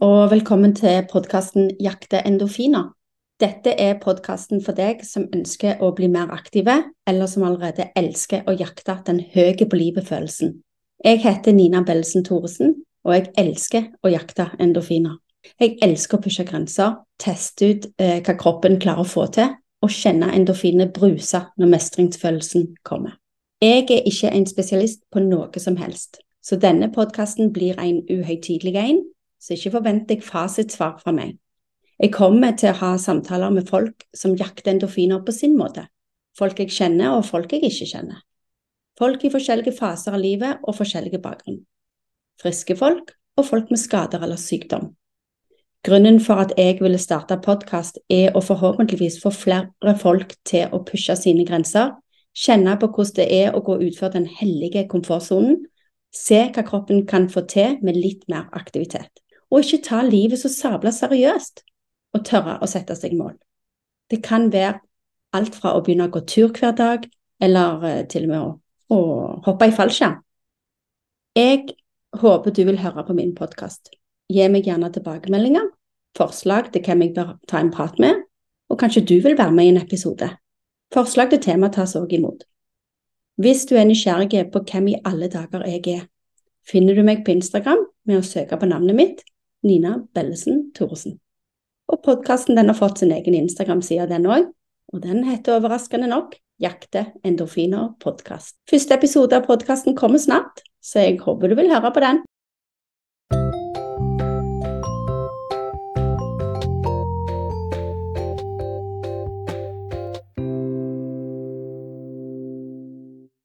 og velkommen til podkasten Jakte endorfiner. Dette er podkasten for deg som ønsker å bli mer aktive, eller som allerede elsker å jakte den høye på livet-følelsen. Jeg heter Nina Bellesen Thoresen, og jeg elsker å jakte endorfiner. Jeg elsker å pushe grenser, teste ut eh, hva kroppen klarer å få til, og kjenne endorfinene bruse når mestringsfølelsen kommer. Jeg er ikke en spesialist på noe som helst, så denne podkasten blir en uhøytidelig en så ikke forvent deg fasitsvar fra meg. Jeg kommer til å ha samtaler med folk som jakter endorfiner på sin måte. Folk jeg kjenner, og folk jeg ikke kjenner. Folk i forskjellige faser av livet og forskjellige bakgrunn. Friske folk og folk med skader eller sykdom. Grunnen for at jeg ville starte podkast, er å forhåpentligvis få flere folk til å pushe sine grenser, kjenne på hvordan det er å gå utfor den hellige komfortsonen, se hva kroppen kan få til med litt mer aktivitet og ikke ta livet så sabla seriøst, og tørre å sette seg mål. Det kan være alt fra å begynne å gå tur hver dag, eller uh, til og med å, å hoppe i fallskjerm. Jeg håper du vil høre på min podkast. Gi meg gjerne tilbakemeldinger, forslag til hvem jeg bør ta en prat med, og kanskje du vil være med i en episode. Forslag til tema tas også imot. Hvis du er nysgjerrig på hvem i alle dager jeg er, finner du meg på Instagram med å søke på navnet mitt Nina Bellesen Thoresen. Og podkasten har fått sin egen Instagram-side, den òg. Og den heter overraskende nok Jakte endorfiner podkast. Første episode av podkasten kommer snart, så jeg håper du vil høre på den.